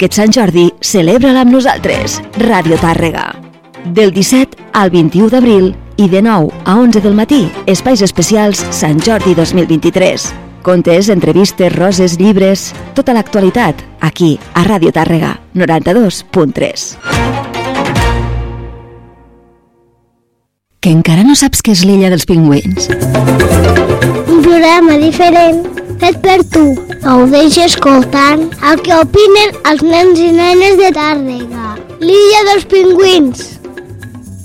Aquest Sant Jordi celebra amb nosaltres, Ràdio Tàrrega. Del 17 al 21 d'abril i de 9 a 11 del matí, espais especials Sant Jordi 2023. Contes, entrevistes, roses, llibres, tota l'actualitat, aquí, a Ràdio Tàrrega, 92.3. Que encara no saps què és l'illa dels pingüins? Un programa diferent fet per tu. Gaudeix escoltant el que opinen els nens i nenes de Tàrrega. L'illa dels pingüins.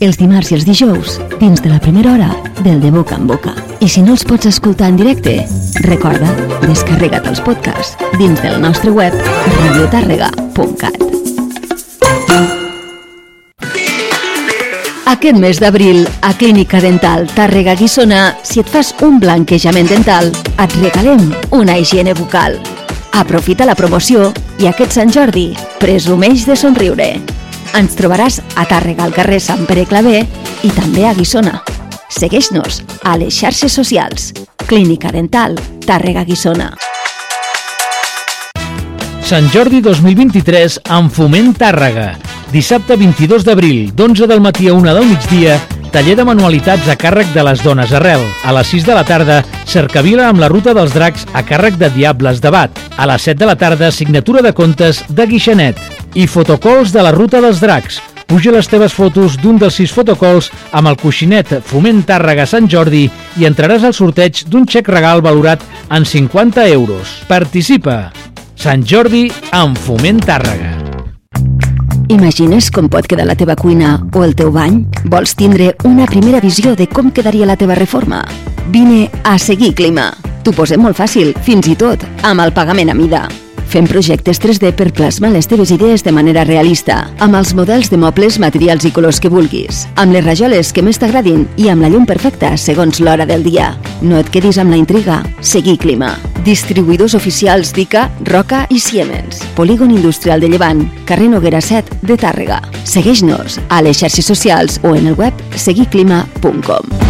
Els dimarts i els dijous, dins de la primera hora del De Boca en Boca. I si no els pots escoltar en directe, recorda, descarrega't els podcasts dins del nostre web radiotàrrega.cat. Aquest mes d'abril, a Clínica Dental Tàrrega Guissona, si et fas un blanquejament dental, et regalem una higiene bucal. Aprofita la promoció i aquest Sant Jordi presumeix de somriure. Ens trobaràs a Tàrrega al carrer Sant Pere Clavé i també a Guissona. Segueix-nos a les xarxes socials. Clínica Dental Tàrrega Guissona. Sant Jordi 2023 amb Foment Tàrrega. Dissabte 22 d'abril, d'11 del matí a 1 del migdia, taller de manualitats a càrrec de les dones arrel. A les 6 de la tarda, cercavila amb la ruta dels dracs a càrrec de Diables de Bat. A les 7 de la tarda, signatura de comptes de Guixanet. I fotocols de la ruta dels dracs. Puja les teves fotos d'un dels sis fotocols amb el coixinet Foment Tàrrega Sant Jordi i entraràs al sorteig d'un xec regal valorat en 50 euros. Participa! Sant Jordi amb Foment Tàrrega. Imagines com pot quedar la teva cuina o el teu bany? Vols tindre una primera visió de com quedaria la teva reforma? Vine a Seguir Clima. T'ho posem molt fàcil, fins i tot amb el pagament a mida. Fem projectes 3D per plasmar les teves idees de manera realista, amb els models de mobles, materials i colors que vulguis, amb les rajoles que més t'agradin i amb la llum perfecta segons l'hora del dia. No et quedis amb la intriga. Seguir Clima. Distribuïdors oficials d'ICA, Roca i Siemens. Polígon Industrial de Llevant, carrer Noguera 7 de Tàrrega. Segueix-nos a les xarxes socials o en el web seguiclima.com.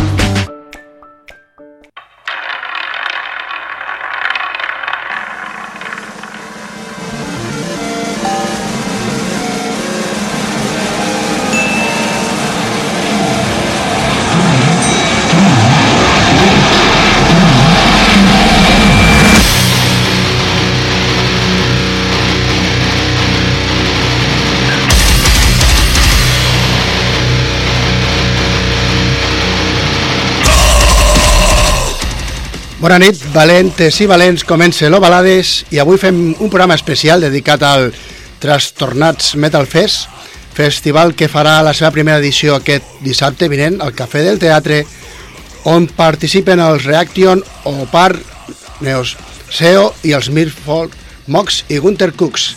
Bona nit, valentes i valents, comença l'Ovalades i avui fem un programa especial dedicat al Trastornats Metal Fest, festival que farà la seva primera edició aquest dissabte vinent al Cafè del Teatre, on participen els Reaction, Opar, Neos Seo i els Mirfolk, Mox i Gunter Cooks.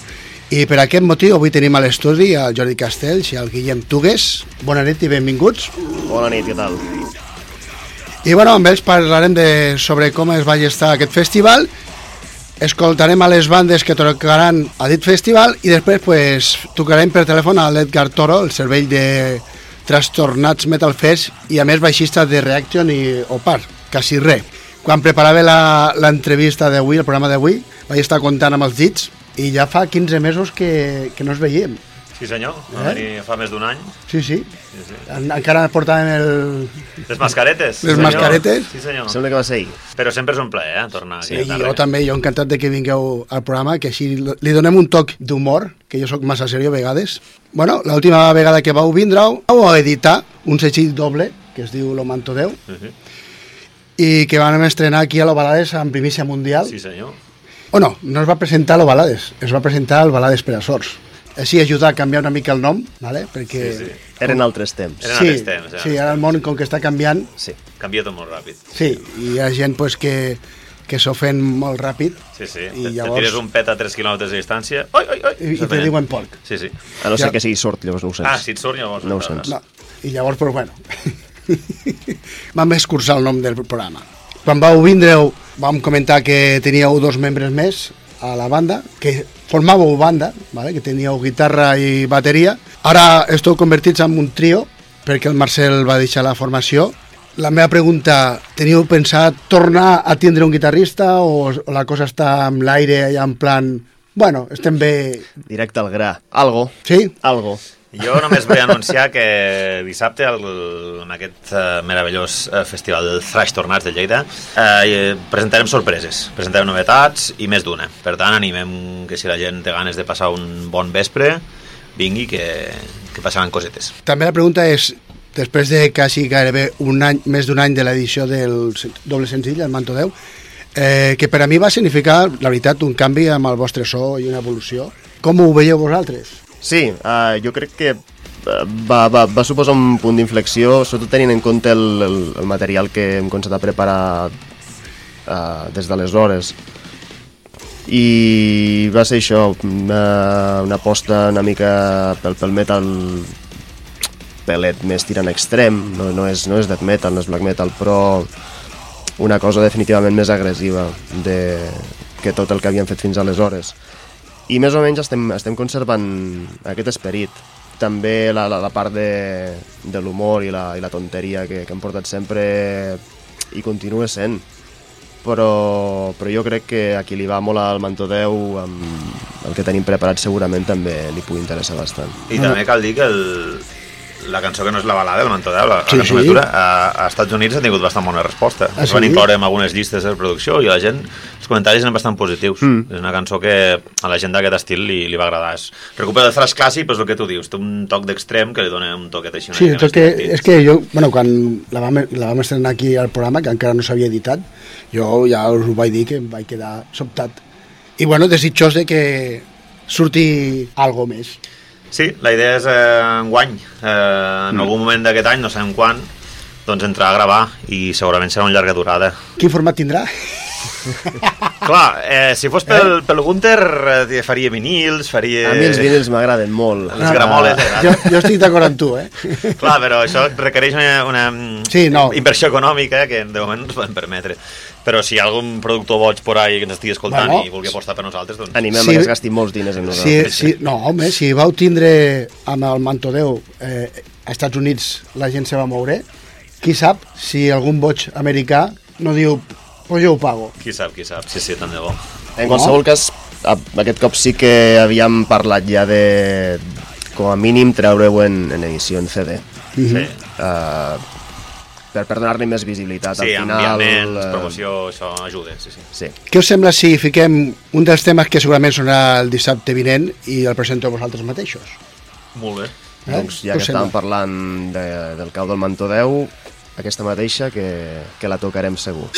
I per aquest motiu avui tenim a l'estudi el Jordi Castells i el Guillem Tugues. Bona nit i benvinguts. Bona nit, què tal? I bueno, amb ells parlarem de, sobre com es va gestar aquest festival, escoltarem a les bandes que tocaran a dit festival i després pues, tocarem per telèfon a l'Edgar Toro, el cervell de Trastornats Metal Fest i a més baixista de Reaction i Opar, quasi res. Quan preparava l'entrevista d'avui, el programa d'avui, vaig estar comptant amb els dits i ja fa 15 mesos que, que no es veiem. Sí senyor, va Eh? venir fa més d'un any. Sí, sí. Sí, sí. En, encara portàvem el... Les mascaretes. sí, Les senyor. mascaretes. Sí senyor. Sembla que va ser ahir. Però sempre és un plaer, eh, tornar aquí Sí, a I Tàrrega. jo també, jo encantat de que vingueu al programa, que així li donem un toc d'humor, que jo sóc massa seriós a vegades. Bueno, l'última vegada que vau vindre, vau editar un segell doble, que es diu Lo Manto Déu, Sí, sí. i que vam estrenar aquí a l'Ovalades en primícia mundial. sí senyor. O no, no es va presentar a l'Ovalades, es va presentar al Balades per a Sorts. Així ajudar a canviar una mica el nom, ¿vale? perquè... Sí, sí. Eren altres temps. Eren sí, altres temps, eren sí, altres ara el món com que està canviant, Sí. Canvia tot molt ràpid. sí, i hi ha gent pues, que, que s'ofèn molt ràpid Sí, sí. I Te, llavors- te tires un pet a 3 quilòmetres de distància. Oi, oi, oi. i, i te diuen porc. Sí, sí. A no Ja. ser que sigui sort, llavors no ho sents. Ah, si et surt llavors... No ho entraràs. sents. No. I llavors, però bueno, vam escurçar el nom del programa. Quan vau vindreu, vam comentar que teníeu dos membres més a la banda, que formàveu banda, vale? que teníeu guitarra i bateria. Ara esteu convertits en un trio, perquè el Marcel va deixar la formació. La meva pregunta, teniu pensat tornar a tindre un guitarrista o, o la cosa està en l'aire, ja en plan, Bueno, estem bé... Directe al gra. Algo. Sí? Algo. Jo només vull anunciar que dissabte, el, en aquest uh, meravellós uh, festival del Thrash Tornats de Lleida, uh, presentarem sorpreses, presentarem novetats i més d'una. Per tant, animem que si la gent té ganes de passar un bon vespre, vingui, que, que passaran cosetes. També la pregunta és, després de quasi gairebé un any, més d'un any de l'edició del doble senzill, el Manto 10, eh, que per a mi va significar, la veritat, un canvi amb el vostre so i una evolució. Com ho veieu vosaltres? Sí, uh, jo crec que eh, va, va, va suposar un punt d'inflexió, sobretot tenint en compte el, el, el material que hem començat a preparar uh, des d'aleshores. I va ser això, una, una aposta una mica pel, pel metal pelet més tirant extrem, no, no, és, no és death metal, no és black metal, però una cosa definitivament més agressiva de, que tot el que havíem fet fins aleshores i més o menys estem, estem conservant aquest esperit. També la, la, la part de, de l'humor i, la, i la tonteria que, que hem portat sempre i continua sent. Però, però jo crec que a qui li va molt al Manto 10 amb el que tenim preparat segurament també li pugui interessar bastant. I també cal dir que el, la cançó que no és la balada, el Manto 10, la, Sí, la cançó sí. Natura, a, a Estats Units ha tingut bastant bona resposta. Ah, Es van sí? incloure en algunes llistes de producció i la gent, els comentaris eren bastant positius. Mm. És una cançó que a la gent d'aquest estil li, li va agradar. Es recupera el thrash clàssic, però és el que tu dius, té un toc d'extrem que li dona un toquet així Sí, tot més que, és que jo, bueno, quan la vam, la vam estrenar aquí al programa, que encara no s'havia editat, jo ja us ho vaig dir que em vaig quedar sobtat. I bueno, desitjós de que surti algo més. Sí, la idea és eh, enguany, eh, en Mm. algun moment d'aquest any, no sabem quan, doncs entrar a gravar i segurament serà una llarga durada. Quin format tindrà? Clar, eh, si fos pel, pel Gunter eh, faria vinils, faria... A mi els vinils m'agraden molt. Les gramoles, eh? Jo, jo estic d'acord amb tu, eh? Clar, però això requereix una, una Sí, no. inversió econòmica que de moment no ens podem permetre. Però si hi ha algun productor boig por ahí que ens estigui escoltant Bueno. i vulgui apostar per nosaltres, doncs... Animem Sí. a que es gastin molts diners en nosaltres. si, no, home, si vau tindre amb el Manto 10 eh, a Estats Units la gent se va moure, qui sap si algun boig americà no diu, pues jo ho pago. Qui sap, qui sap, sí, sí, tant de bo. En qualsevol cas, aquest cop sí que havíem parlat ja de, com a mínim, treure-ho en, en edició en CD. Sí, Uh, per, per donar-li més visibilitat. sí Al final, enviaments, eh, promoció, això ajuda, sí, sí. Sí. Què us sembla si fiquem un dels temes que segurament sonarà el dissabte vinent i el presenteu vosaltres mateixos? Molt bé. Eh? Doncs ja que estàvem parlant de, del cau del Mantó 10, aquesta mateixa que, que la tocarem segur.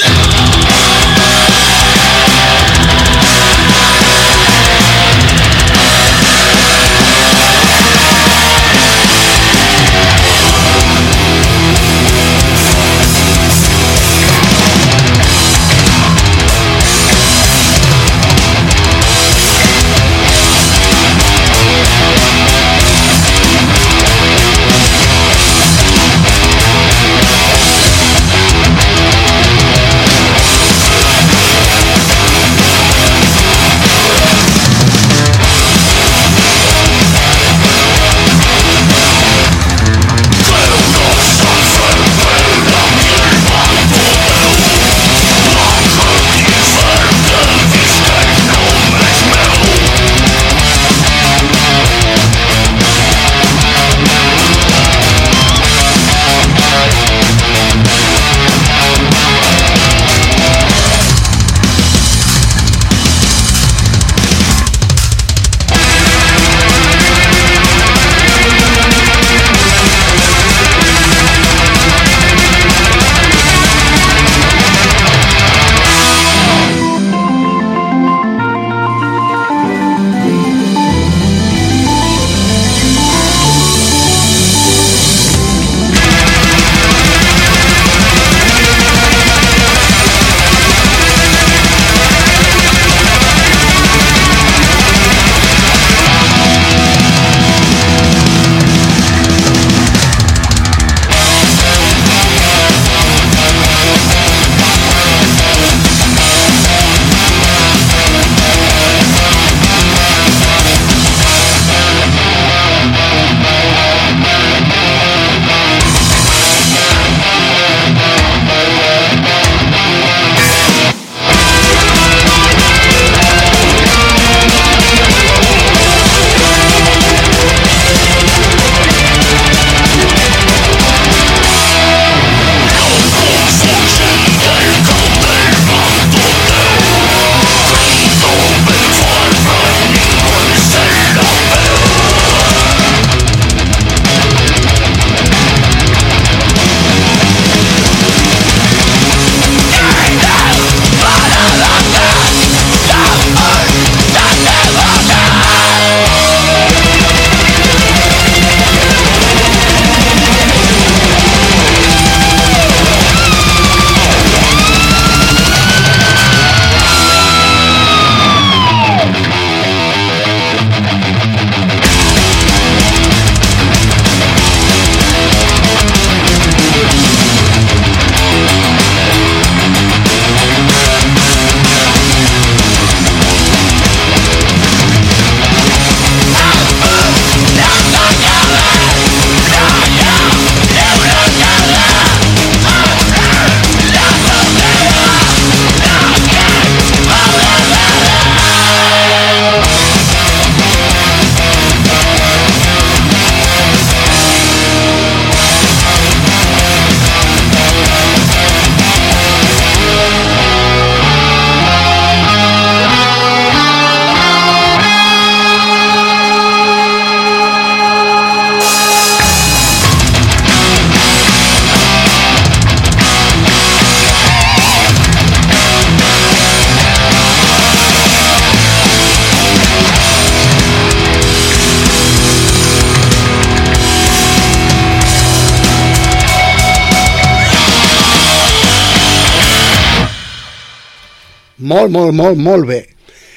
Molt, molt, molt, molt bé.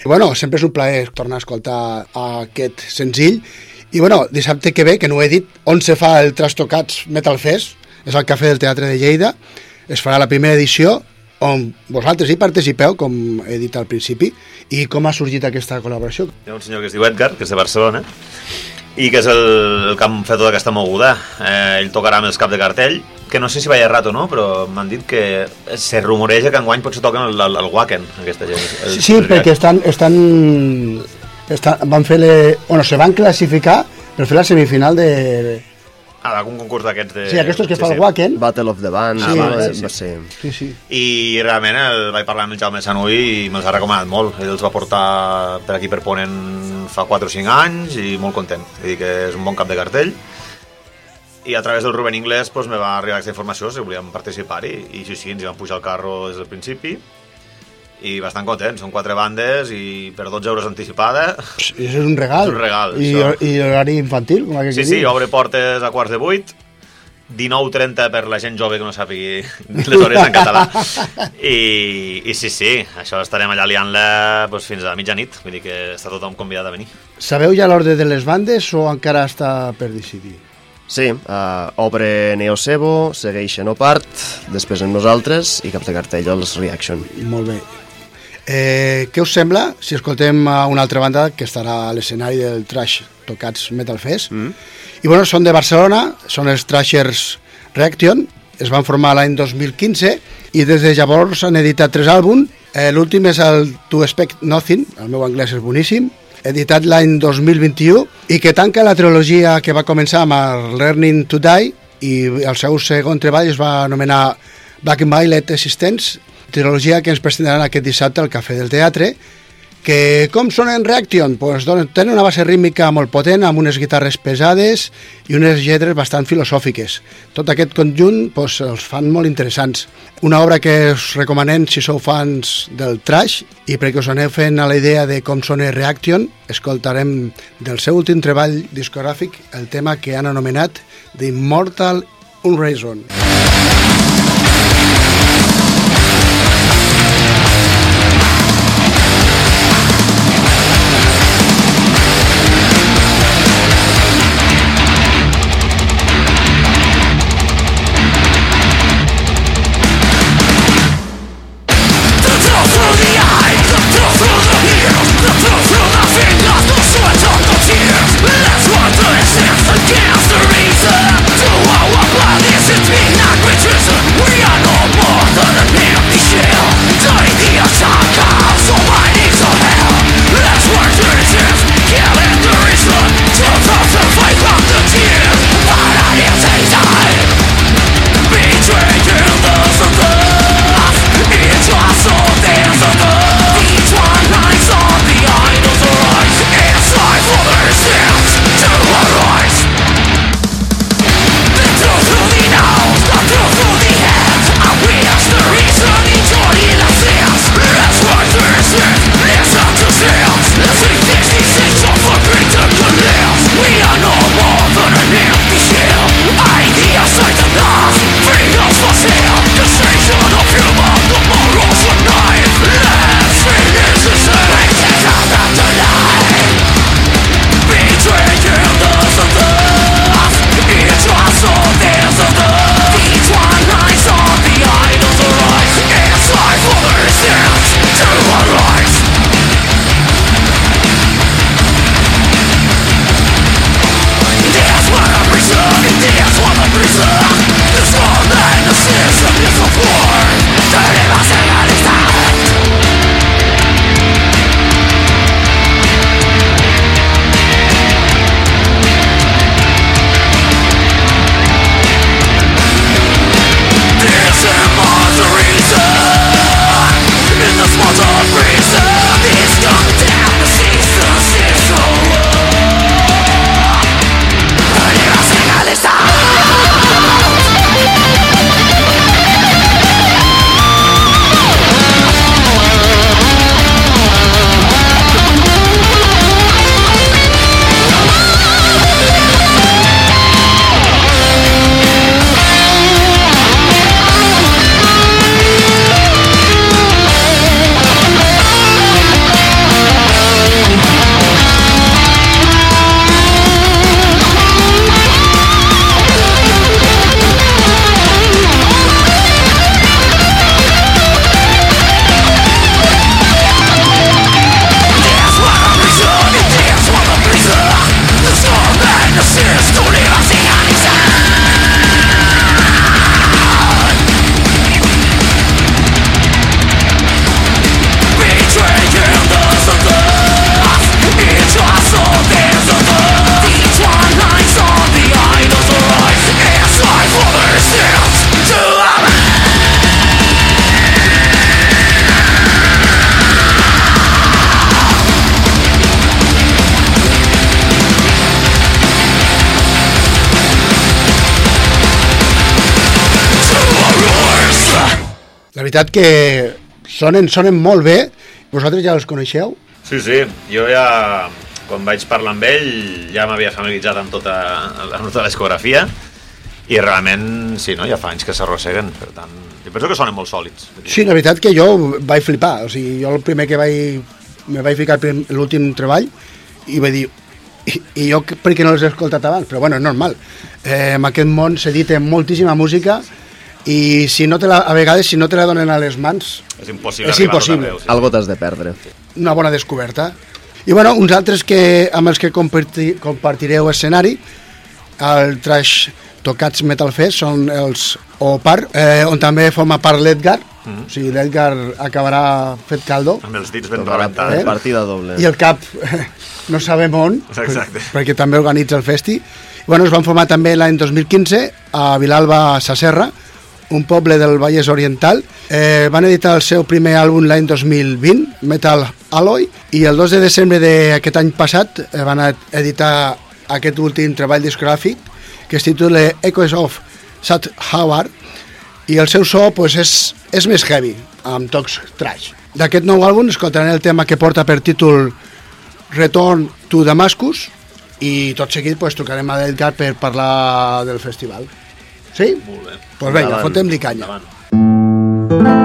Bueno, sempre és un plaer tornar a escoltar aquest senzill. I bueno, dissabte que ve, que no ho he dit, on se fa el Trastocats Metal Fest, és al Cafè del Teatre de Lleida, es farà la primera edició, on vosaltres hi participeu, com he dit al principi, i com ha sorgit aquesta col·laboració. Hi ha un senyor que es diu Edgar, que és de Barcelona, i que és el, el que ha fet tota aquesta moguda. Eh, ell tocarà amb els cap de cartell, que no sé si va errat o no, però m'han dit que se rumoreja que enguany potser toquen el, el, el Wacken, aquesta gent. El, Sí, sí perquè estan, estan, estan, van fer le, bueno, se van classificar per fer la semifinal de... Ah, d'algun concurs d'aquests de... Sí, aquests que fa el Wacken. Battle of the Band, Sí, va, sí, va ser... Sí, sí. I realment el, vaig parlar amb el Jaume Sanui i me'ls ha recomanat molt. Ell els va portar per aquí per Ponent fa 4 o 5 anys i molt content. Vull dir que és un bon cap de cartell. I a través del Rubén Inglés doncs, me va arribar aquesta informació si volíem participar-hi. I sí, sí, ens hi vam pujar al carro des del principi i bastant contents. Són quatre bandes i per 12 euros anticipada. I això és un regal. És un regal, I, això. I horari infantil, com Sí, sí, obre portes a quarts de vuit, 19.30 per la gent jove que no sàpigui dir les hores en català. I, I sí, sí, això estarem allà liant-la doncs, fins a mitjanit, vull dir que està tothom convidat a venir. Sabeu ja l'ordre de les bandes o encara està per decidir? Sí, uh, obre Neo Sebo, segueix Xenopart, després amb nosaltres i cap de cartell els Reaction. Molt bé. Eh, què us sembla si escoltem a una altra banda que estarà a l'escenari del Trash Tocats Metal Fest? Mm. I bueno, són de Barcelona, són els Trashers Reaction, es van formar l'any 2015 i des de llavors han editat tres àlbums. Eh, L'últim és el To Expect Nothing, el meu anglès és boníssim, editat l'any 2021 i que tanca la trilogia que va començar amb el Learning to Die i el seu segon treball es va anomenar Black Violet Existence trilogia que ens presentaran aquest dissabte al Cafè del Teatre que com són en Reaction? Pues, donen, tenen una base rítmica molt potent amb unes guitarres pesades i unes lletres bastant filosòfiques. Tot aquest conjunt pues, els fan molt interessants. Una obra que us recomanem si sou fans del trash i perquè us aneu fent a la idea de com els Reaction, escoltarem del seu últim treball discogràfic el tema que han anomenat The Immortal Unreason. Let's veritat que sonen, sonen molt bé. Vosaltres ja els coneixeu? Sí, sí, jo ja, quan vaig parlar amb ell, ja m'havia familiaritzat amb tota, amb tota l'escografia i realment, sí, no? ja fa anys que s'arrosseguen, per tant, jo penso que sonen molt sòlids. Sí, la veritat que jo vaig flipar, o sigui, jo el primer que vaig, me vaig ficar l'últim treball i vaig dir, i, i jo perquè no els he escoltat abans, però bueno, és normal. Eh, en aquest món s'edita moltíssima música i si no te la, a vegades si no te la donen a les mans És impossible. És impossible. arreu, sí. Algo t'has de perdre. una bona descoberta. I bueno, uns altres que, amb els que comparti, compartireu escenari, el trash tocats Metal Fest són els Opar, eh, on també forma part l'Edgar, o sigui, l'Edgar acabarà fet caldo, Amb els dits ben rebentats. Eh? partida doble. i el cap no sabem on, Exacte. per- perquè també organitza el festi. Bueno, es van formar també l'any 2015 a Vilalba Sacerra, un poble del Vallès Oriental. Eh, van editar el seu primer àlbum l'any 2020, Metal Alloy, i el 2 de desembre d'aquest any passat eh, van editar aquest últim treball discogràfic que es titula Echoes of Sat Howard i el seu so pues, és, és més heavy, amb tocs trash. D'aquest nou àlbum escoltarem el tema que porta per títol Return to Damascus i tot seguit pues, trucarem a l'Edgar per parlar del festival. Sí? Molt bé. Doncs pues vinga, fotem-li canya. Endavant.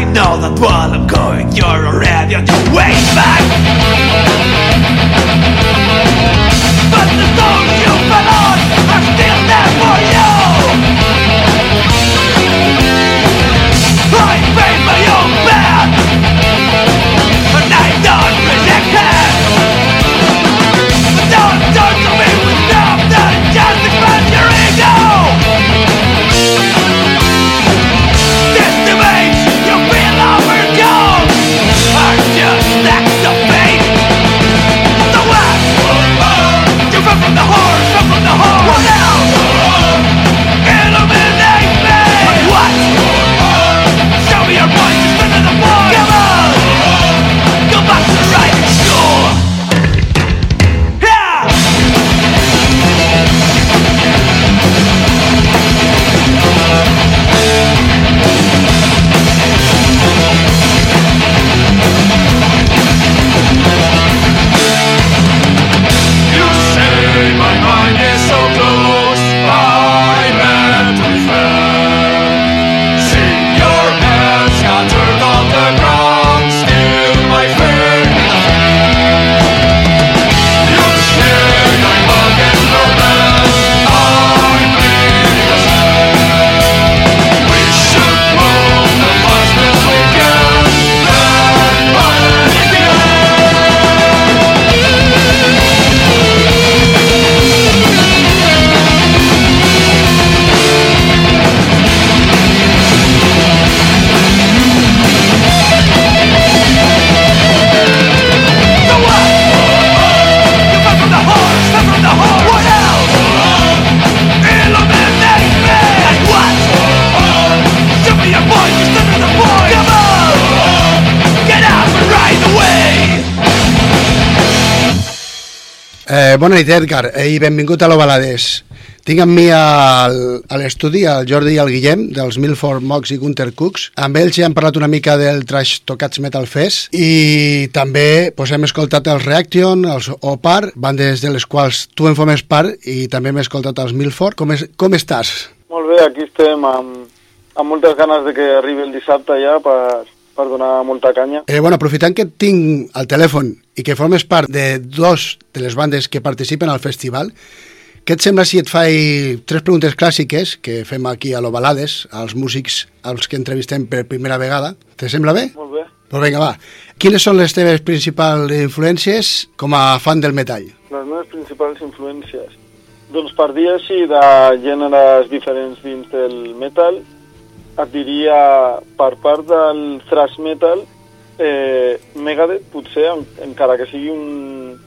I know that while I'm going, you're already on your way back. Eh, bona nit, Edgar, eh, i benvingut a l'Ovalades. Tinc amb mi al, a l'estudi el Jordi i el Guillem, dels Milford Mox i Gunter Cooks. Amb ells ja hem parlat una mica del Trash Tocats Metal Fest i també pues, hem escoltat els Reaction, els Opar, bandes de les quals tu en formes part i també hem escoltat els Milford. Com, és, com estàs? Molt bé, aquí estem amb, amb moltes ganes de que arribi el dissabte ja per, per donar molta canya. Eh, bueno, aprofitant que tinc al telèfon i que formes part de dos de les bandes que participen al festival, què et sembla si et faig tres preguntes clàssiques que fem aquí a l'Ovalades, als músics als que entrevistem per primera vegada? Te sembla bé? Molt bé. Doncs vinga, va. Quines són les teves principals influències com a fan del metall? Les meves principals influències. Doncs per dir així de gèneres diferents dins del metal, et diria per part del thrash metal, eh, Megadeth potser, en, encara que sigui un,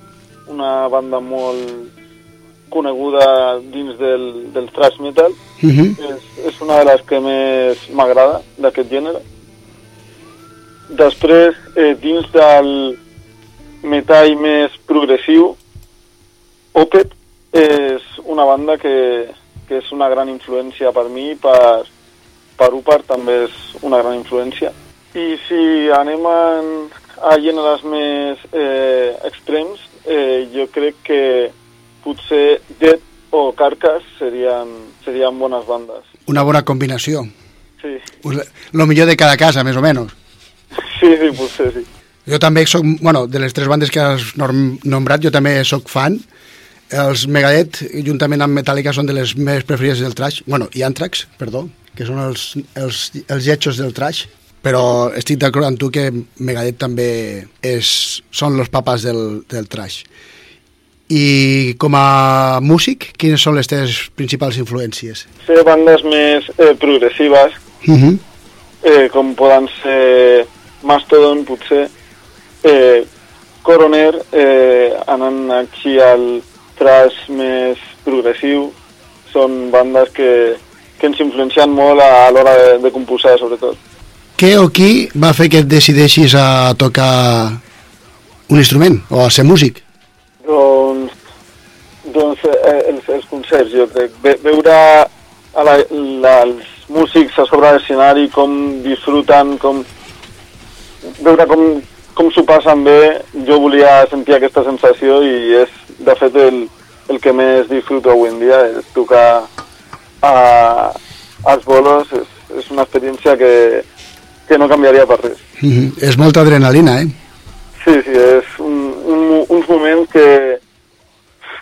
una banda molt coneguda dins del, del thrash metal, Uh -huh. és, és una de les que més m'agrada d'aquest gènere. Després, eh, dins del metall més progressiu, Opet és una banda que, que és una gran influència per mi, per, per Upar també és una gran influència. I si anem en, a gèneres més eh, extrems, eh, jo crec que potser Dead o Carcass serien, serien bones bandes. Una bona combinació. Sí, Lo millor de cada casa, més o menys. sí, sí potser sí. Jo també soc, bueno, de les tres bandes que has nombrat, jo també sóc fan. Els Megadeth, juntament amb Metallica, són de les més preferides del trash. Bueno, i Anthrax, perdó, que són els, els, els lletjos del trash. Però estic d'acord amb tu que Megadeth també és, són els papes del, del trash. I com a músic, quines són les teves principals influències? Fer bandes més eh, progressives, Uh -huh. eh, com poden ser Mastodon, potser, eh, Coroner, eh, anant així al trash més progressiu, són bandes que, que ens influencien molt a, a l'hora de, de composar, sobretot. Què o qui va fer que et decideixis a tocar un instrument o a ser músic? Doncs, doncs eh, els, els concerts, jo crec. Ve, veure a la, la, els músics a sobre l'escenari, com disfruten, com... veure com, com s'ho passen bé, jo volia sentir aquesta sensació i és, de fet, el, el que més disfruto avui en dia, és tocar a, als bolos, és, és una experiència que, que no canviaria per res. Uh -huh. És molta adrenalina, eh? Sí, sí, és un, un, uns moments que,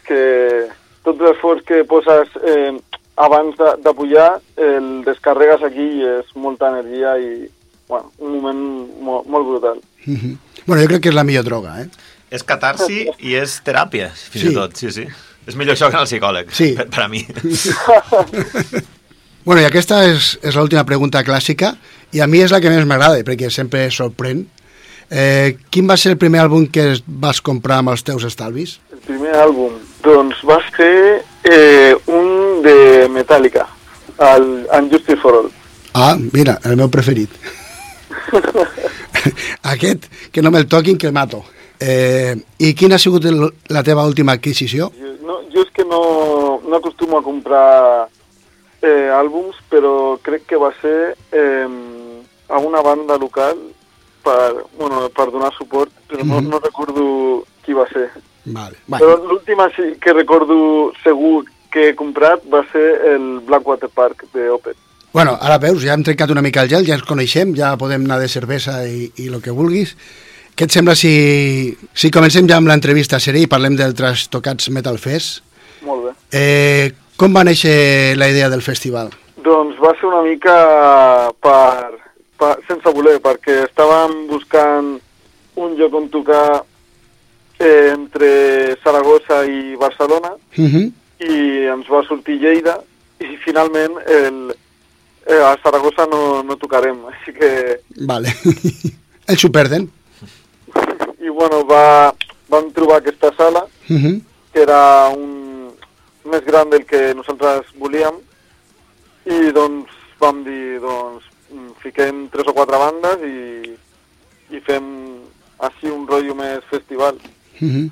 que tot l'esforç que poses eh, abans de, de pujar el descarregues aquí i és molta energia i bueno, un moment molt, molt brutal. Uh -huh. Bueno, jo crec que és la millor droga, eh? És catarsi i és teràpia, fins Sí. i tot, sí, sí. És millor això que anar al psicòleg, Sí. per, per a mi. Bueno, i aquesta és, és l'última pregunta clàssica, i a mi és la que més m'agrada, perquè sempre sorprèn. Eh, quin va ser el primer àlbum que vas comprar amb els teus estalvis? El primer àlbum, doncs va ser eh, un de Metallica, el Unjustice for All. Ah, mira, el meu preferit. Aquest, que no me'l toquin, que el mato. Eh, I quina ha sigut el, la teva última adquisició? Jo, no, jo és que no, no acostumo a comprar eh, àlbums, però crec que va ser eh, a una banda local per, bueno, per donar suport, però no, Mhm. no recordo qui va ser. Vale. Però Bueno, l'última sí que recordo segur que he comprat va ser el Blackwater Park de Opet. bueno, ara veus, ja hem trencat una mica el gel, ja ens coneixem, ja podem anar de cervesa i, i el que vulguis. Què et sembla si, si comencem ja amb l'entrevista serè i parlem del Trastocats Metal Fest? Molt bé. Eh, com va néixer la idea del festival? Doncs va ser una mica per, per, sense voler, perquè estàvem buscant un lloc on tocar eh, entre Saragossa i Barcelona Uh -huh. i ens va sortir Lleida i finalment el, eh, a Saragossa no, no tocarem, així que Vale. Ells s'ho perden. I bueno, va, vam trobar aquesta sala Uh -huh. que era un més gran del que nosaltres volíem i doncs vam dir doncs mm, fiquem tres o quatre bandes i, i fem així un rotllo més festival. Uh -huh.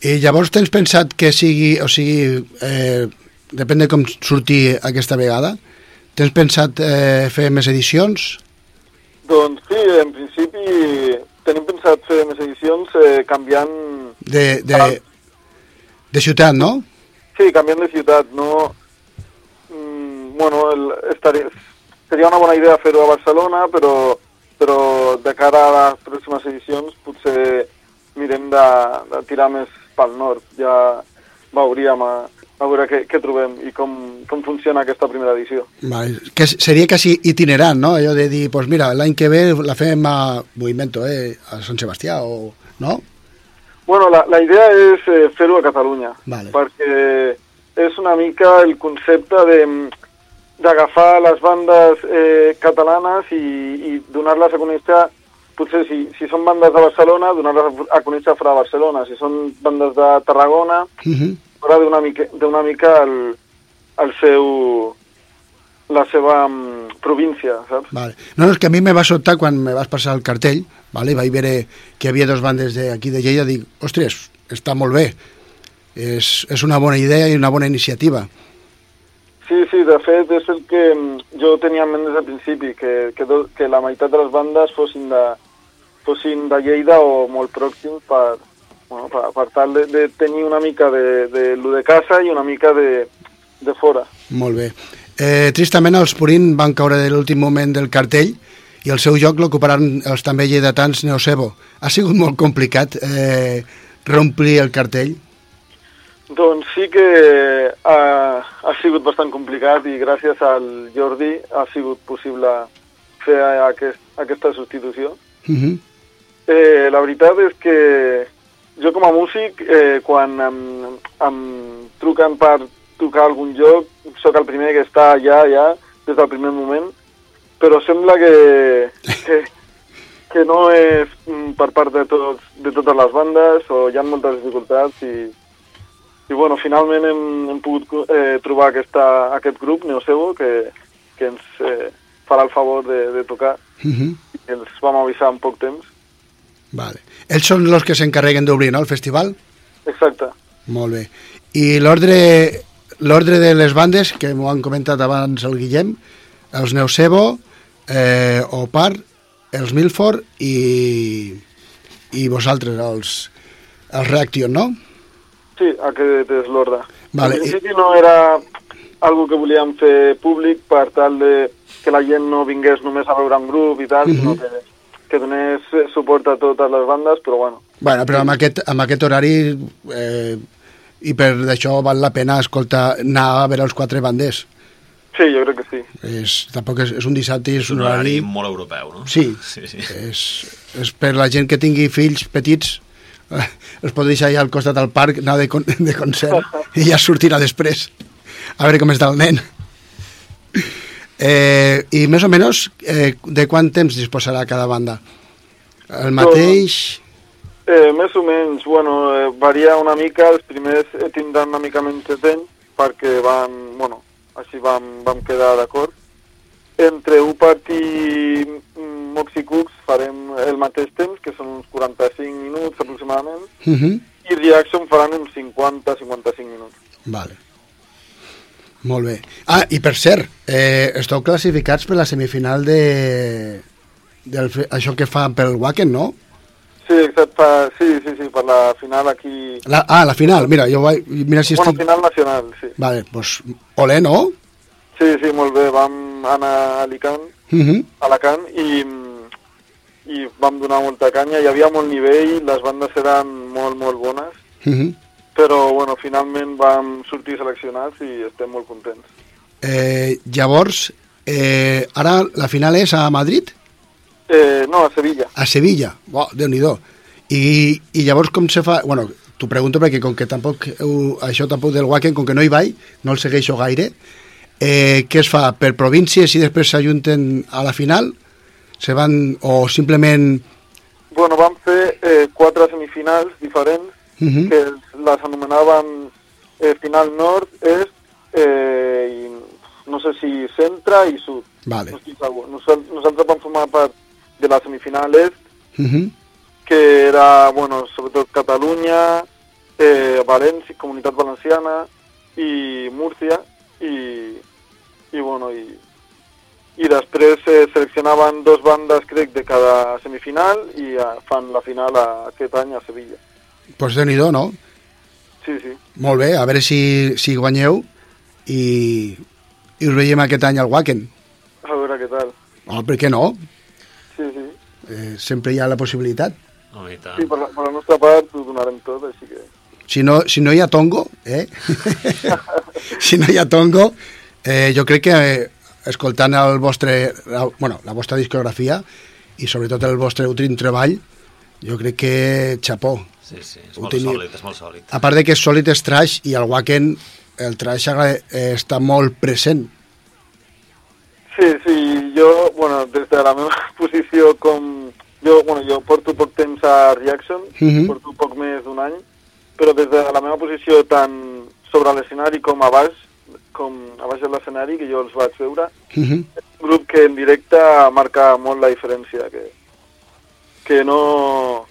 I llavors tens pensat que sigui, o sigui, eh, depèn de com surti aquesta vegada, tens pensat eh, fer més edicions? Doncs sí, en principi tenim pensat fer més edicions eh, canviant... De, de, de ciutat, no? Sí, canviant de ciutat, no... Mm, bueno, el, estaria, seria una bona idea fer-ho a Barcelona, però, però de cara a les pròximes edicions potser mirem de, de tirar més pel nord. Ja veuríem a, a veure què, què trobem i com, com funciona aquesta primera edició. Vale. Que seria quasi itinerant, no? Allò de dir, pues mira, l'any que ve la fem a, ho invento, eh, a Sant Sebastià, o, no? Bueno, la, la idea és eh, fer-ho a Catalunya, Vale. perquè és una mica el concepte de d'agafar les bandes eh, catalanes i, i donar-les a conèixer potser si, si són bandes de Barcelona, donar-les a conèixer fora de Barcelona. Si són bandes de Tarragona, Uh -huh. Fora d'una mica, d'una mica el, el seu, la seva mm, província, saps? Vale. No, no, és que a mi me va sobtar quan me vas passar el cartell, vale? vaig veure que hi havia dos bandes d'aquí de Lleida, dic, ostres, està molt bé, és, és una bona idea i una bona iniciativa. Sí, sí, de fet és el que mm, jo tenia en ment des del principi, que, que, do, que la meitat de les bandes fossin de, fossin de Lleida o molt pròxims per, bueno, per, per tal de, de tenir una mica de, de lo de casa i una mica de, de fora. Molt bé. Eh, tristament els Purín van caure de l'últim moment del cartell i el seu lloc l'ocuparan els també lleidatans Neocebo. Ha sigut molt complicat eh, reomplir el cartell? Doncs sí que ha, ha sigut bastant complicat i gràcies al Jordi ha sigut possible fer aquest, aquesta substitució. Uh -huh. Eh, la veritat és que jo com a músic, eh, quan em, em truquen per tocar algun joc, sóc el primer que està allà, allà, des del primer moment, però sembla que, que, que no és mm, per part de, tots, de totes les bandes o hi ha moltes dificultats i, i bueno, finalment hem, hem pogut eh, trobar aquesta, aquest grup, Neocebo, que, que ens eh, farà el favor de, de tocar Uh -huh. i els vam avisar en poc temps. Vale. Ells són els que s'encarreguen d'obrir, no?, el festival? Exacte. Molt bé. I l'ordre l'ordre de les bandes, que m'ho han comentat abans el Guillem, els Neocebo, eh, Opar, els Milford i, i vosaltres, els, els Reaction, no? Sí, aquest és l'ordre. Vale, En principi no era algo que volíem fer públic per tal de que la gent no vingués només a veure un grup i tal, Mhm. sinó que, que donés suport a totes les bandes, però bueno, Bueno, però amb aquest, amb aquest horari eh, i per això val la pena escoltar, anar a veure els quatre banders. sí, jo crec que sí. És, tampoc és, és un dissabte i és És un horari horari... molt europeu, no? Sí, sí, sí. És, és per la gent que tingui fills petits eh, els pot deixar allà al costat del parc anar de, con de concert i ja sortirà després a veure com està el nen eh, i més o menys eh, de quant temps disposarà cada banda el mateix Eh, més o menys, bueno, eh, varia una mica, els primers eh, tindran una mica menys de temps, perquè van, bueno, així vam, vam quedar d'acord. Entre Upat i mm, Moxie Cooks farem el mateix temps, que són uns 45 minuts aproximadament, uh -huh. i Reaction faran uns 50-55 minuts. Vale. Molt bé. Ah, i per cert, eh, esteu classificats per la semifinal de... Del, això que fan pel Wacken, no? Sí, exacte, sí, sí, sí, per la final aquí... La, ah, la final, mira, jo vaig... Mira si Bueno, estic... final nacional, sí. Vale, doncs, olé, no? Sí, sí, molt bé, vam anar a Alicant, Uh -huh. a Alacant i, i vam donar molta canya, hi havia molt nivell, les bandes eren molt, molt bones, Uh -huh. Però bueno, finalment vam sortir seleccionats i estem molt contents. eh, llavors, eh, ara la final és a Madrid? Eh, no, a Sevilla. A Sevilla? Oh, Déu-n'hi-do. I, I llavors com se fa... Bueno, t'ho pregunto perquè com que tampoc heu, això tampoc del Wacken, com que no hi vaig, no el segueixo gaire, eh, què es fa? Per províncies i després s'ajunten a la final? Se van... o simplement... Bueno, vam fer eh, quatre semifinals diferents, Uh -huh. que les anomenaven eh, final nord, est, eh, i no sé si centre i sud. Vale. No estic segur. Nosaltres, nosaltres vam formar part de la semifinal est, Uh -huh. que era, bueno, sobretot Catalunya, eh, València, Comunitat Valenciana i Múrcia i, i bueno, i, i després eh, seleccionaven dos bandes, crec, de cada semifinal i eh, fan la final a, aquest any a Sevilla. Pues déu nhi no? Sí, sí. Molt bé, a veure si, si guanyeu i, i us veiem aquest any al Wacken. A veure què tal. Oh, per què no? Sí, sí. Eh, sempre hi ha la possibilitat. No, i tant. Sí, per la, per la nostra part ho donarem tot, així que... Si no, si no hi ha tongo, eh? si no hi ha tongo, eh, jo crec que eh, escoltant el vostre, la, bueno, la vostra discografia i sobretot el vostre últim treball, jo crec que xapó. Sí, sí, és molt teniu- sòlid, és molt sòlid. A part de que és sòlid és trash i el Wacken, el trash està molt present. Sí, sí, jo, bueno, des de la meva posició com... Jo, bueno, jo porto poc temps a Reaction, Mhm. porto poc més d'un any, però des de la meva posició tant sobre l'escenari com a baix, com a baix de l'escenari, que jo els vaig veure, Uh -huh. un grup que en directe marca molt la diferència, que, que no...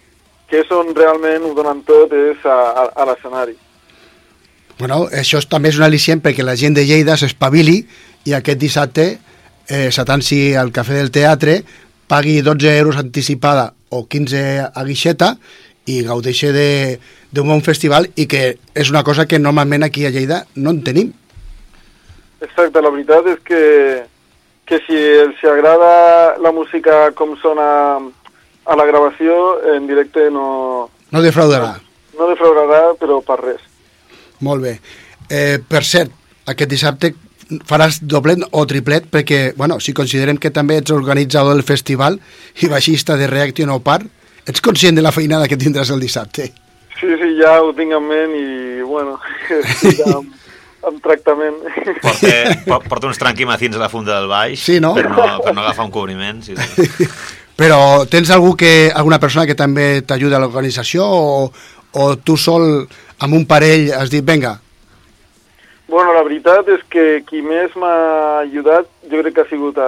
que és on realment ho donen tot és a, a, a l'escenari. Bueno, això també és un al·licient perquè la gent de Lleida s'espavili i aquest dissabte eh, s'atansi al Cafè del Teatre, pagui 12 euros anticipada o 15 a guixeta i gaudeixi de- d'un bon festival i que és una cosa que normalment aquí a Lleida no en tenim. Exacte, la veritat és que, que si els agrada la música com sona a la gravació, en directe no, No defraudarà. no defraudarà, però per res. Molt bé. Eh, per cert, aquest dissabte faràs doblet o triplet perquè, bueno, si considerem que també ets organitzador del festival i baixista de Reaction o Part, ets conscient de la feinada que tindràs el dissabte? Sí, sí, ja ho tinc en ment i, bueno, estic amb, amb tractament. Porta, por- porta uns tranquimacins a la funda del baix Sí, no? per, no, per no agafar un cobriment. Sí, sí. Però tens algú que, alguna persona que també t'ajuda a l'organització o, o tu sol amb un parell has dit, venga, Bueno, la veritat és que qui més m'ha ajudat jo crec que ha sigut a,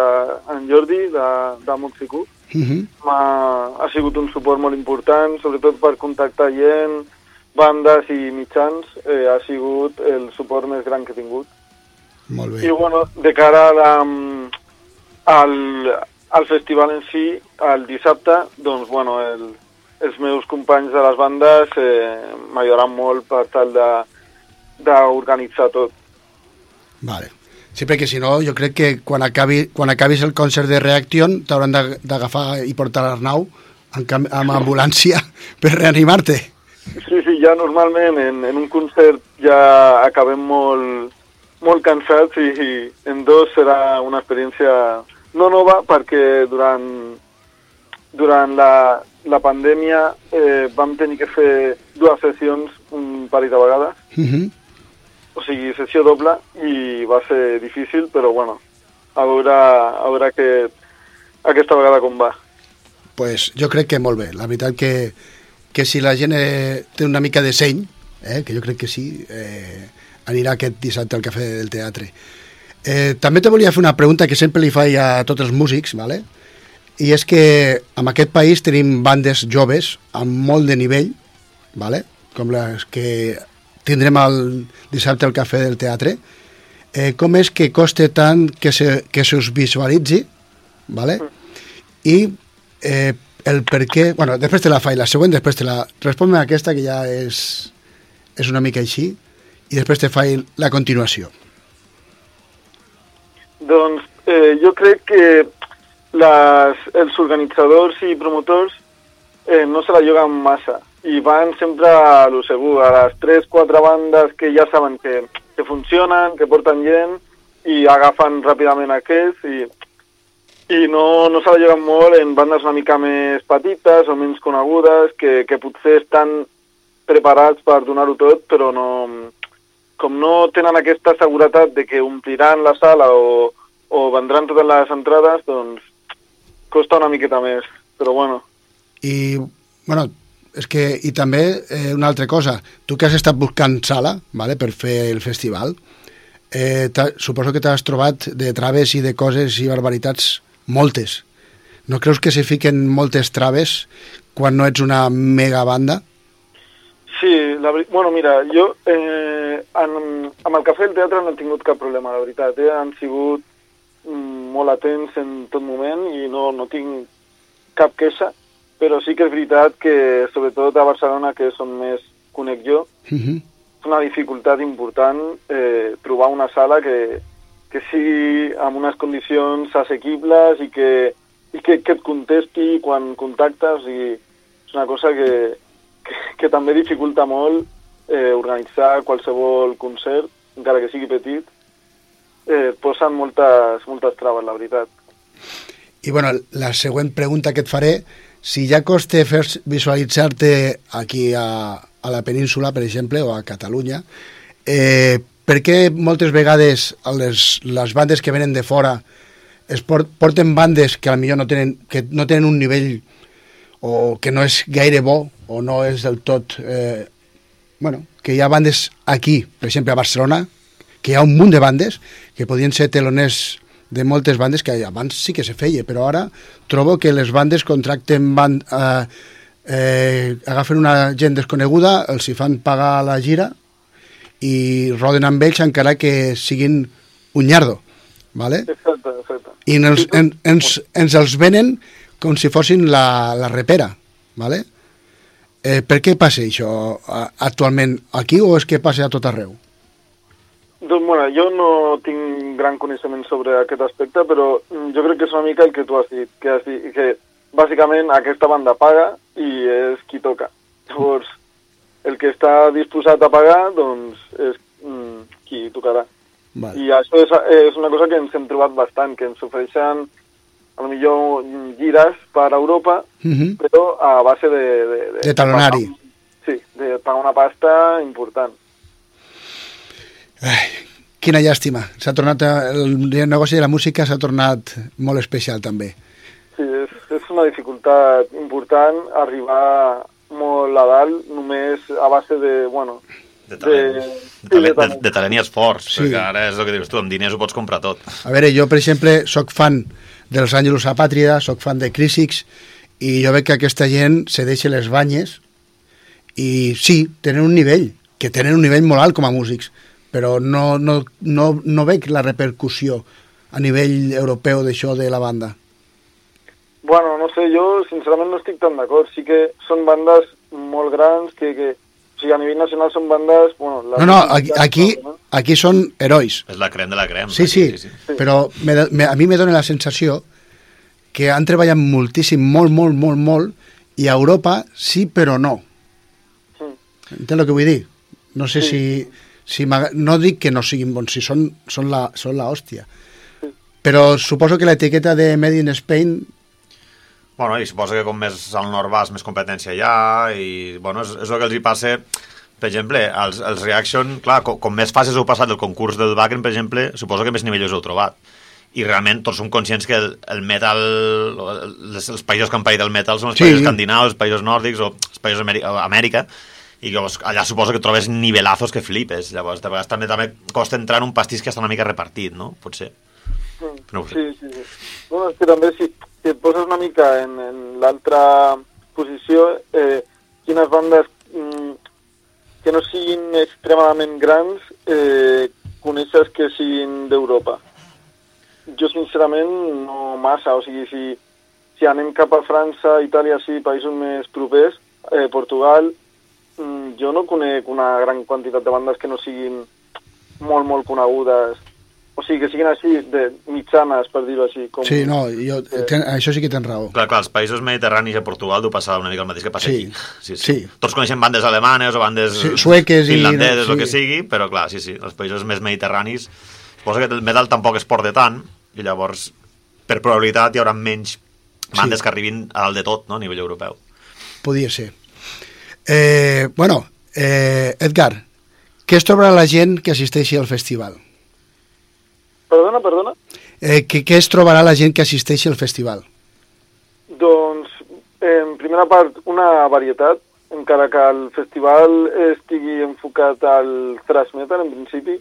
en Jordi, de, de Moxicu. uh -huh. m'ha- ha sigut un suport molt important, sobretot per contactar gent, bandes i mitjans, eh, ha sigut el suport més gran que he tingut. molt I bé. bueno, de cara a la, al, al festival en si, el dissabte, doncs bueno, el, els meus companys de les bandes eh, m'ajudaran molt per tal d'organitzar tot. Vale. Sí, perquè si no, jo crec que quan, acabi, quan acabis el concert de Reaction t'hauran d'ag- d'agafar i portar l'Arnau amb ambulància per reanimar-te. Sí, sí, ja normalment en, en un concert ja acabem molt, molt cansats i, i en dos serà una experiència no nova perquè durant, durant la, la pandèmia eh, vam tenir que fer dues sessions un parell de vegades, Uh -huh. o sigui, sessió doble, i va ser difícil, però bueno, a veure, a veure que, aquesta vegada com va. pues jo crec que molt bé. La veritat que, que si la gent eh, té una mica de seny, eh, que jo crec que sí, eh, anirà aquest dissabte al Cafè del Teatre. Eh, també te volia fer una pregunta que sempre li faig a tots els músics, ¿vale? i és que en aquest país tenim bandes joves amb molt de nivell, ¿vale? com les que tindrem el dissabte al Cafè del Teatre. Eh, com és que costa tant que se, que se us visualitzi, ¿vale? i eh, el per què... Bueno, després te la faig, la següent després te la... Respon-me aquesta que ja és, és una mica així i després te faig la continuació. Doncs eh, jo crec que les, els organitzadors i promotors eh, no se la juguen massa. I van sempre a lo segur, a les 3-4 bandes que ja saben que, que funcionen, que porten gent i agafen ràpidament aquests i, i no, no se la juguen molt en bandes una mica més petites o menys conegudes que, que potser estan preparats per donar-ho tot però no, com no tenen aquesta seguretat de que ompliran la sala o, o vendran totes les entrades, doncs costa una miqueta més, però bueno. I, bueno, és que, i també eh, una altra cosa, tu que has estat buscant sala vale, per fer el festival, eh, suposo que t'has trobat de traves i de coses i barbaritats moltes. No creus que se fiquen moltes traves quan no ets una mega banda? Sí, la, bueno, mira, jo eh, en, amb el cafè del teatre no he tingut cap problema, la veritat. Eh? Han sigut molt atents en tot moment i no, no tinc cap queixa, però sí que és veritat que, sobretot a Barcelona, que és on més conec jo, Uh -huh. és una dificultat important eh, trobar una sala que, que sigui amb unes condicions assequibles i que, i que, que et contesti quan contactes i és una cosa que, que, que també dificulta molt eh, organitzar qualsevol concert, encara que sigui petit, eh, posen moltes, moltes traves, la veritat. I bueno, la següent pregunta que et faré, si ja costa fer visualitzar-te aquí a, a la península, per exemple, o a Catalunya, eh, per què moltes vegades les, les bandes que venen de fora es port, porten bandes que millor no tenen, que no tenen un nivell o que no és gaire bo o no és del tot... Eh, bueno, que hi ha bandes aquí, per exemple a Barcelona, que hi ha un munt de bandes que podien ser teloners de moltes bandes que abans sí que se feia, però ara trobo que les bandes contracten band, eh, eh, agafen una gent desconeguda, els hi fan pagar la gira i roden amb ells encara que siguin un nyardo, ¿vale? Exacte, exacte. i ens, en, ens, ens els venen com si fossin la, la repera, ¿vale? Eh, per què passa això actualment aquí o és que passa a tot arreu? Doncs, bueno, jo no tinc gran coneixement sobre aquest aspecte, però mm, jo crec que és una mica el que tu has dit, que, has dit, que bàsicament aquesta banda paga i és qui toca. Llavors, el que està disposat a pagar, doncs, és mm, qui tocarà. Vale. I això és, és una cosa que ens hem trobat bastant, que ens ofereixen a lo millor mm, gires per Europa, Uh -huh. però a base de... De, De talonari. pagar- Sí, de pagar una pasta important. Ai, quina llàstima. S'ha tornat el negoci de la música s'ha tornat molt especial també. Sí, és, és una dificultat important arribar molt a dalt només a base de, bueno... De talent, de, talent, de, talent. de talent i esforç, Sí. sí. perquè ara és el que dius tu, amb diners ho pots comprar tot. A veure, jo, per exemple, sóc fan dels Àngelus Apàtrida, sóc fan de Crísics, i jo veig que aquesta gent se deixa les banyes i sí, tenen un nivell, que tenen un nivell molt alt com a músics, però no, no, no, no veig la repercussió a nivell europeu d'això de la banda. Bueno, no sé, jo sincerament no estic tan d'acord. Sí que són bandes molt grans que, que o sigui, a nivell nacional són bandes... Bueno, les No, no, aquí, aquí, aquí són herois. És la crem de la crem. Sí, sí, sí, sí. però me, me, a mi me dóna la sensació que han treballat moltíssim, molt, molt, molt, molt, i a Europa sí, però no. Sí. Entens el que vull dir? No sé Sí. si... si m'agra- no dic que no siguin bons, si són, són, la, són la hòstia. Però suposo que l'etiqueta de Made in Spain... Bueno, i suposo que com més al nord vas, més competència hi ha, i bueno, és, és el que els hi passa per exemple, els, els Reaction, clar, com, com més fases heu passat del concurs del Wacken, per exemple, suposo que més nivells heu trobat. I realment tots som conscients que el, el metal, els, els països que han paït el metal són els Sí. països escandinaus, els països nòrdics o els països d'Amèrica, Amèrica, i llavors allà suposo que trobes nivelazos que flipes. Llavors, de vegades també, també costa entrar en un pastís que està una mica repartit, no? Potser. No sé. Sí, sí, sí. Bueno, és que també si, si et poses una mica en, en l'altra posició, eh, quines bandes mm, que no siguin extremadament grans eh, coneixes que siguin d'Europa? Jo, sincerament, no massa. O sigui, si, si anem cap a França, Itàlia, sí, països més propers, eh, Portugal, jo no conec una gran quantitat de bandes que no siguin molt, molt conegudes. O sigui, que siguin així, de mitjanes, per dir-ho així. Com... Sí, no, jo, ten, això sí que tens raó. Clar, clar, els països mediterranis i a Portugal du passava una mica el mateix que passa Sí, aquí. Sí, sí. sí. Tots coneixem bandes alemanes o bandes Sí, sueques i- finlandeses, sí. el que sigui, però clar, sí, sí, els països més mediterranis suposo que el metal tampoc es porta tant i llavors, per probabilitat, hi haurà menys bandes Sí. que arribin a dalt de tot, no?, a nivell europeu. Podia ser. Eh, bueno, eh, Edgar, què es trobarà la gent que assisteixi al festival? Perdona, perdona? Eh, què, què es trobarà la gent que assisteixi al festival? Doncs, en primera part, una varietat, encara que el festival estigui enfocat al thrash metal, en principi,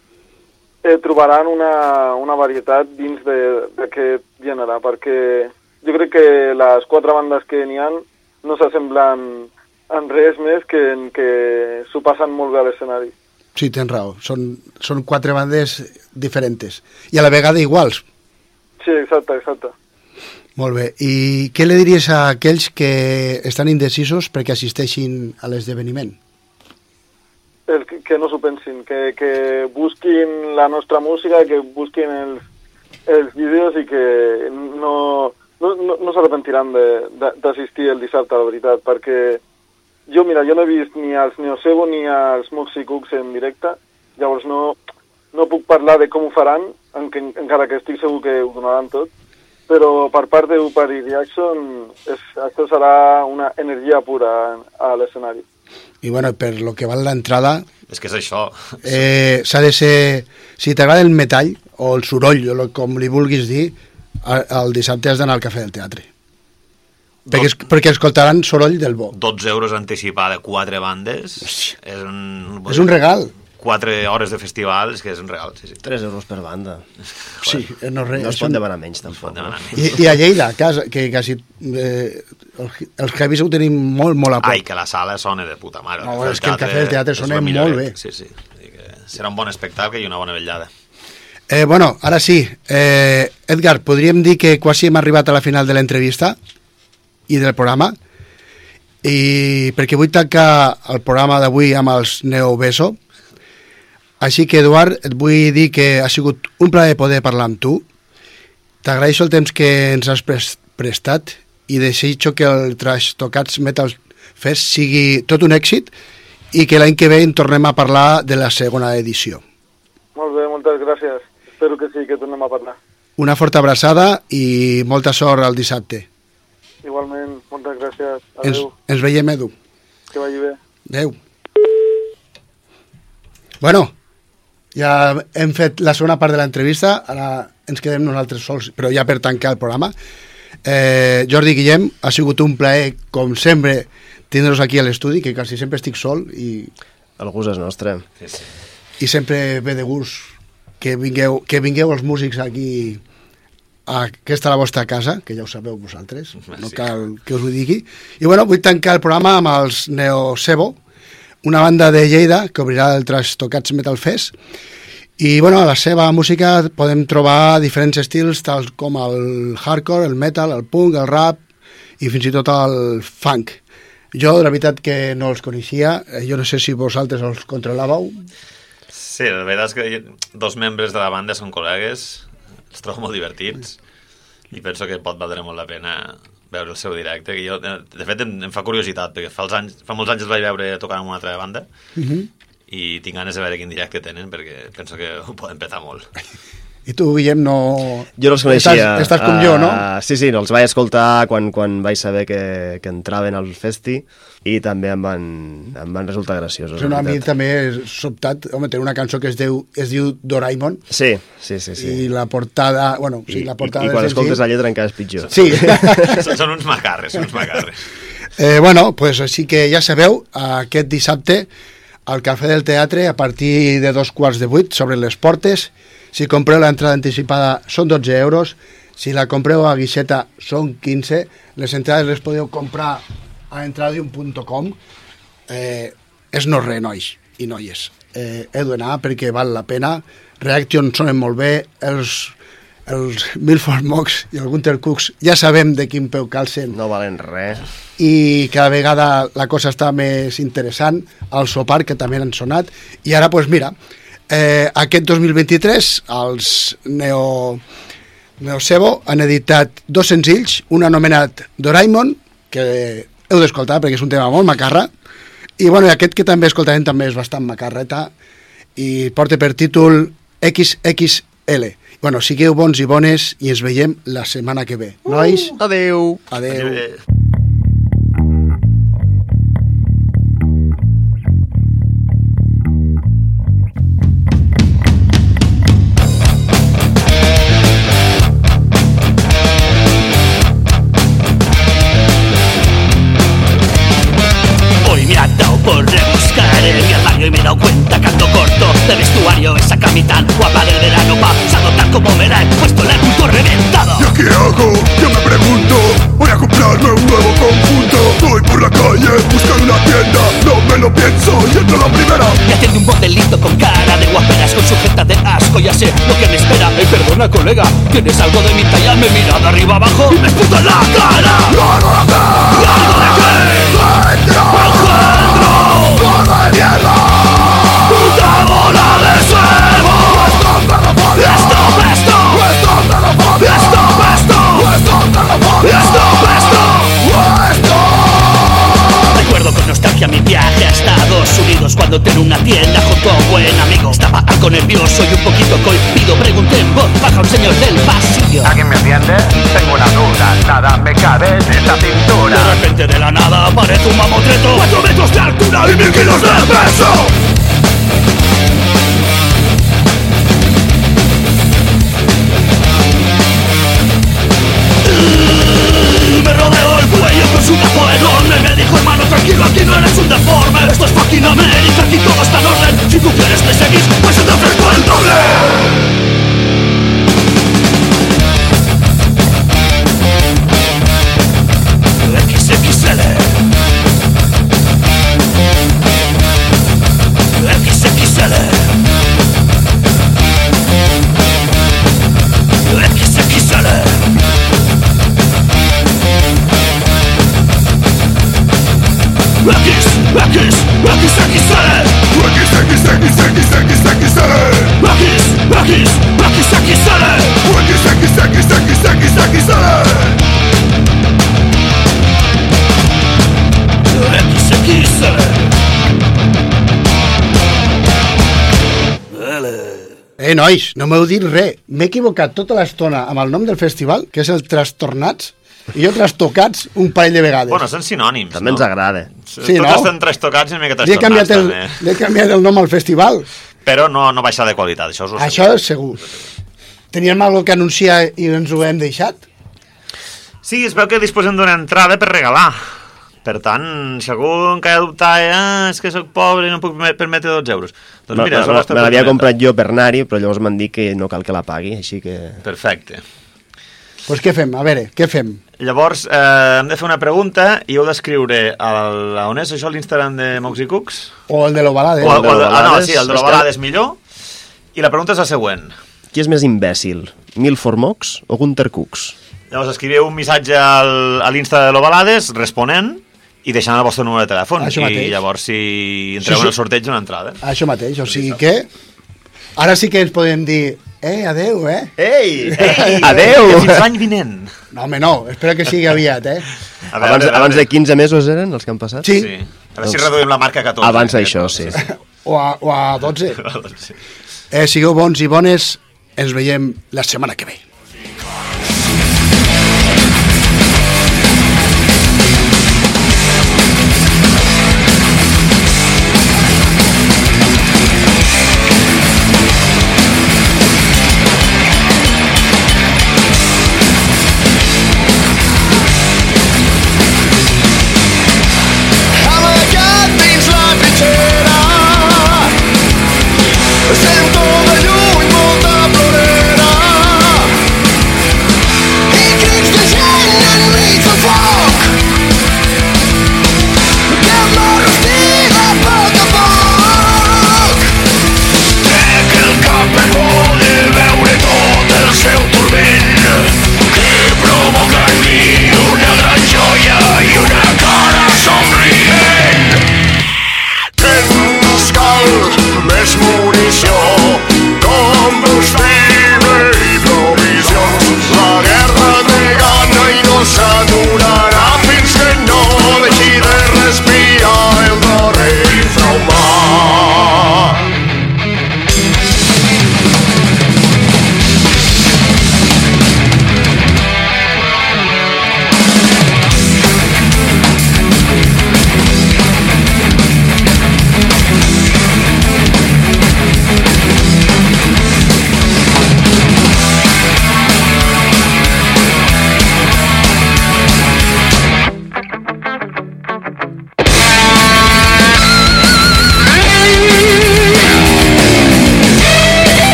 eh, trobaran una, una varietat dins de- d'aquest gènere, perquè jo crec que les quatre bandes que n'hi han no s'assemblen en res més que en que s'ho passen molt bé a l'escenari. Sí, tens raó. Són, són quatre bandes diferents. I a la vegada iguals. Sí, exacte, exacte. Molt bé. I què li diries a aquells que estan indecisos perquè assisteixin a l'esdeveniment? El, que, que no s'ho pensin, que, que busquin la nostra música, que busquin els, els vídeos i que no, no, no, no s'arrepentiran d'assistir el dissabte, la veritat, perquè jo, mira, jo no he vist ni els Neocebo ni els Moxie Cooks en directe, llavors no, no puc parlar de com ho faran, en, encara que estic segur que ho donaran tot, però per part d'Upari Reaction és, això serà una energia pura a l'escenari. I bueno, per lo que val l'entrada, És que és això. eh, s'ha de ser... Si t'agrada el metall o el soroll, o lo- com li vulguis dir, el dissabte has d'anar al Cafè del Teatre. Perquè, perquè escoltaran soroll del bo. 12 euros anticipada, quatre bandes. És un, És un regal. 4 hores de festival, és que és un regal, sí, sí. 3 euros per banda. Sí, eh, no, res, No es pot demanar menys, tampoc. Pot demanar menys. I, I a Lleida, a casa, que quasi... Eh, el- els heavies ho tenim molt, molt a prop. Ai, que la sala sona de puta mare. No, Cafè és que el Cafè del Teatre sona molt bé. Sí, sí. Serà un bon espectacle i una bona vetllada. Eh, bueno, ara sí. Eh, Edgar, podríem dir que quasi hem arribat a la final de l'entrevista i del programa i perquè vull tancar el programa d'avui amb els Neo Beso així que Eduard et vull dir que ha sigut un plaer poder parlar amb tu t'agraeixo el temps que ens has pres prestat i desitjo que el Trash Tocats Metal Fest sigui tot un èxit i que l'any que ve en tornem a parlar de la segona edició Molt bé, moltes gràcies. Espero que sí, que tornem a parlar. Una forta abraçada i molta sort el dissabte. Igualment, moltes gràcies. Ens, Adéu. ens veiem, Edu. Que vagi bé. Adéu. Bueno, ja hem fet la segona part de l'entrevista, ara ens quedem nosaltres sols, però ja per tancar el programa. Eh, Jordi Guillem, ha sigut un plaer, com sempre, tindre-los aquí a l'estudi, que quasi sempre estic sol i, El gust és nostre. Sí, sí. i sempre ve de gust que vingueu, que vingueu els músics aquí aquesta la vostra casa, que ja ho sabeu vosaltres, no cal que us ho digui. I bueno, vull tancar el programa amb els Neo Sebo, una banda de Lleida que obrirà el Trash Tocats Metal Fest. I bueno, a la seva música podem trobar diferents estils, tals com el hardcore, el metal, el punk, el rap i fins i tot el funk. Jo, la veritat que no els coneixia, eh, jo no sé si vosaltres els controlàveu, Sí, la veritat és que dos membres de la banda són col·legues, els trobo molt divertits i penso que pot valdre molt la pena veure el seu directe, que jo, eh, de fet, em, em fa curiositat, perquè fa, els anys, fa molts anys els vaig veure tocant amb una altra banda uh -huh. i tinc ganes de veure quin directe tenen, perquè penso que ho poden petar molt. I tu, Guillem, no... Jo no els coneixia. Estàs, estàs com jo, no? Uh, sí, sí, no, els vaig escoltar quan, quan vaig saber que, que entraven al festi i també em van, em van resultar graciosos. Però la a mi també he sobtat, home, té una cançó que es diu, es diu Doraemon, Sí, sí, sí. sí. i la portada, bueno, sí, I, la portada i, i quan del escoltes senzill- la lletra encara és pitjor. Sí. són, són uns macarres, són uns macarres. eh, bueno, pues així que ja sabeu, aquest dissabte al Cafè del Teatre a partir de dos quarts de vuit sobre les portes. Si compreu l'entrada anticipada són 12 euros, si la compreu a guixeta són 15. Les entrades les podeu comprar a entradium.com. Eh, és no res, nois i noies. Eh, he d'anar perquè val la pena. Reaction sonen molt bé, els, els Milford Mox i el Gunter Cooks ja sabem de quin peu calcen No valen res. i cada vegada la cosa està més interessant, el sopar que també han sonat, i ara pues mira, eh, aquest 2023 els Neo, Neo Sebo han editat dos senzills, un anomenat Doraemon, que heu d'escoltar perquè és un tema molt macarra, i bueno, aquest que també escoltarem també és bastant macarreta, i porta per títol XXL. Bueno, sigueu bons i bones i ens veiem la setmana que ve. Nois, Adeu. adeu. Eh, capitán Guapa del verano pasado tal como me la he puesto la he puesto reventado. ¿Ya qué hago? Yo me pregunto Voy a comprarme un nuevo conjunto. Voy por la calle buscando una tienda No me lo pienso y entro la primera. Me haciendo un modelito con cara de guaperas Con sujeta de asco ya sé lo que me espera. Ey perdona colega, ¿tienes algo de mi talla? Me mira de arriba abajo y me puta la cara. ¡Largo de Mi viaje a Estados Unidos Cuando tenía una tienda junto a un buen amigo. Estaba algo nervioso y un poquito cohibido. Pregunté en voz baja a un señor del pasillo. ¿Alguien me entiende? Tengo una duda, nada me cabe en esta cintura. De repente de la nada aparece un mamotreto. Cuatro metros de altura y mil kilos de peso dijo hermano tranquilo aquí no eres un deforme Esto es fucking América, aquí todo está en orden. Si tú quieres me seguís, pues te ofrezco el doble X, X, XXL Eh, nois, no m'heu dit res. M'he equivocat tota l'estona amb el nom del festival, que és el Trastornats, i jo Trastocats un parell de vegades. Bueno, són sinònims, També no? ens agrada. Sí, Tots no? estan trastocats i una mica Li he, canviat trastornats, el, també. li he canviat el nom al festival. Però no, no baixa de qualitat, això us ho Això és segur. Teníem alguna que anunciar i ens ho hem deixat? Sí, es veu que disposem d'una entrada per regalar. Per tant, si algú encara dubta, eh, és que sóc pobre i no puc perme- permetre 12 euros. Doncs Me, mira, és me, la vostra me l'havia comprat jo per anar-hi, però llavors m'han dit que no cal que la pagui, així que... Perfecte. Doncs pues què fem? A veure, què fem? Llavors, eh, hem de fer una pregunta i heu d'escriure al- a on és això, l'Instagram de Mox i Cooks? O el de l'Ovalade. O, o, de el, ah, no, l'Ovalades, sí, el de l'Ovalades millor. I la pregunta és la següent. Qui és més imbècil, Milford Mox o Gunter Cooks? Llavors escriveu un missatge al, a l'Insta de l'Ovalades responent i deixant el vostre número de telèfon. Això mateix. I llavors si entreu Sí, sí. en el sorteig una entrada. Això mateix, o sigui que... Ara sí que ens podem dir, eh, adeu, eh? Ei! Ei, Adeu! que Fins l'any vinent. No, home, no, espero que sigui aviat, eh? A Abans, abans de 15 mesos eren els que han passat? Sí, Sí. A veure si reduïm la marca a 14. Abans d'això, sí. o a, o a 12. sí. Eh, sigueu bons i bones, ens veiem la setmana que ve. Say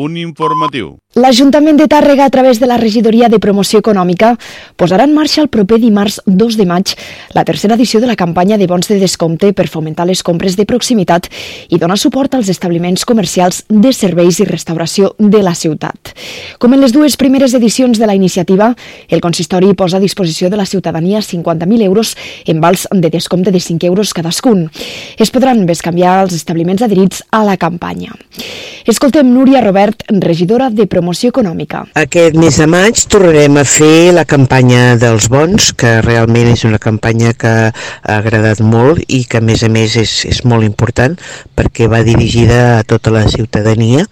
punt informatiu. L'Ajuntament de Tàrrega, a través de la Regidoria de Promoció Econòmica, posarà en marxa el proper dimarts 2 de maig la tercera edició de la campanya de bons de descompte per fomentar les compres de proximitat i donar suport als establiments comercials de serveis i restauració de la ciutat. Com en les dues primeres edicions de la iniciativa, el consistori posa a disposició de la ciutadania 50.000 euros en vals de descompte de 5 euros cadascun. Es podran bescanviar els establiments adherits a la campanya. Escoltem Núria Robert, regidora de Promoció Econòmica. Aquest mes de maig tornarem a fer la campanya dels bons, que realment és una campanya que ha agradat molt i que a més a més és, és molt important perquè va dirigida a tota la ciutadania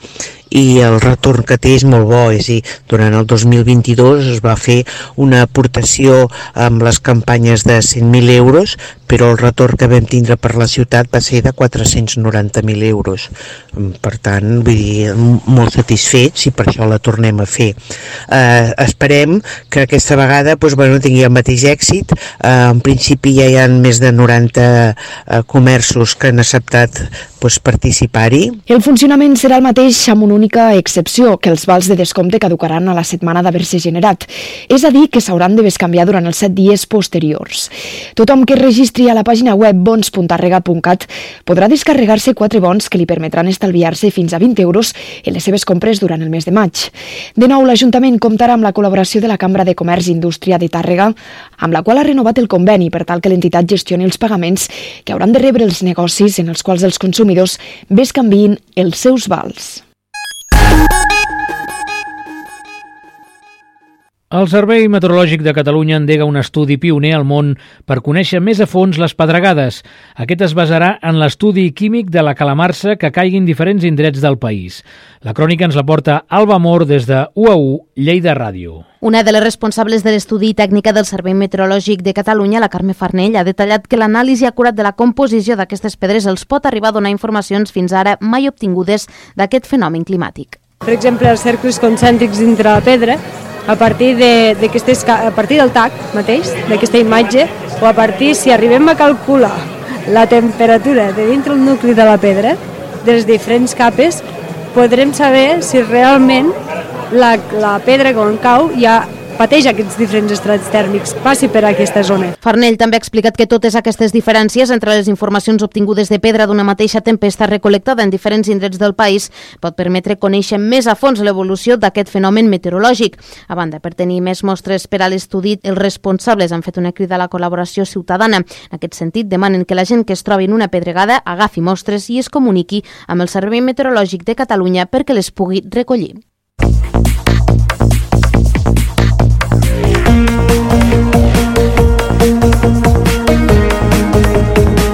i el retorn que té és molt bo, és a dir, durant el 2022 es va fer una aportació amb les campanyes de 100.000 euros, però el retorn que vam tindre per la ciutat va ser de 490.000 euros. Per tant, vull dir, molt satisfets i per això la tornem a fer. Eh, esperem que aquesta vegada doncs, bueno, tingui el mateix èxit. Eh, en principi ja hi ha més de 90 eh, comerços que han acceptat doncs, participar-hi. El funcionament serà el mateix amb una única excepció, que els vals de descompte caducaran a la setmana d'haver-se generat. És a dir, que s'hauran de bescanviar durant els set dies posteriors. Tothom que es registri a la pàgina web bons.arrega.cat podrà descarregar-se quatre bons que li permetran estalviar-se fins a 20 euros en les seves compres durant el mes de maig. De nou, l'Ajuntament comptarà amb la col·laboració de la Cambra de Comerç i Indústria de Tàrrega, amb la qual ha renovat el conveni per tal que l'entitat gestioni els pagaments que hauran de rebre els negocis en els quals els consumidors bescanviïn els seus vals. El Servei Meteorològic de Catalunya endega un estudi pioner al món per conèixer més a fons les pedregades. Aquest es basarà en l'estudi químic de la calamarsa que caigui en diferents indrets del país. La crònica ens la porta Alba Mor des de UAU, Lleida Ràdio. Una de les responsables de l'estudi tècnica del Servei Meteorològic de Catalunya, la Carme Farnell, ha detallat que l'anàlisi acurat de la composició d'aquestes pedres els pot arribar a donar informacions fins ara mai obtingudes d'aquest fenomen climàtic. Per exemple, els cercles concèntrics dintre la pedra a partir, de, de a partir del TAC mateix, d'aquesta imatge, o a partir, si arribem a calcular la temperatura de dintre el nucli de la pedra, de les diferents capes, podrem saber si realment la, la pedra quan cau ja pateix aquests diferents estrats tèrmics, passi per aquesta zona. Farnell també ha explicat que totes aquestes diferències entre les informacions obtingudes de pedra d'una mateixa tempesta recol·lectada en diferents indrets del país pot permetre conèixer més a fons l'evolució d'aquest fenomen meteorològic. A banda, per tenir més mostres per a l'estudi, els responsables han fet una crida a la col·laboració ciutadana. En aquest sentit, demanen que la gent que es trobi en una pedregada agafi mostres i es comuniqui amb el Servei Meteorològic de Catalunya perquè les pugui recollir.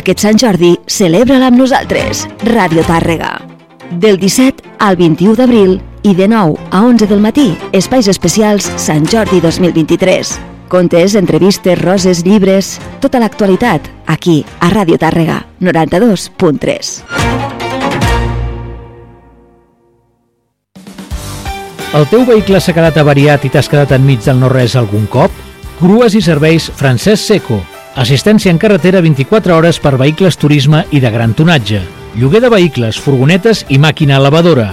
Aquest Sant Jordi celebra-la amb nosaltres, Ràdio Tàrrega. Del 17 al 21 d'abril i de 9 a 11 del matí, espais especials Sant Jordi 2023. Contes, entrevistes, roses, llibres, tota l'actualitat, aquí, a Ràdio Tàrrega, 92.3. El teu vehicle s'ha quedat avariat i t'has quedat enmig del no-res algun cop? Grues i serveis Francesc Seco. Assistència en carretera 24 hores per vehicles turisme i de gran tonatge. Lloguer de vehicles, furgonetes i màquina lavadora.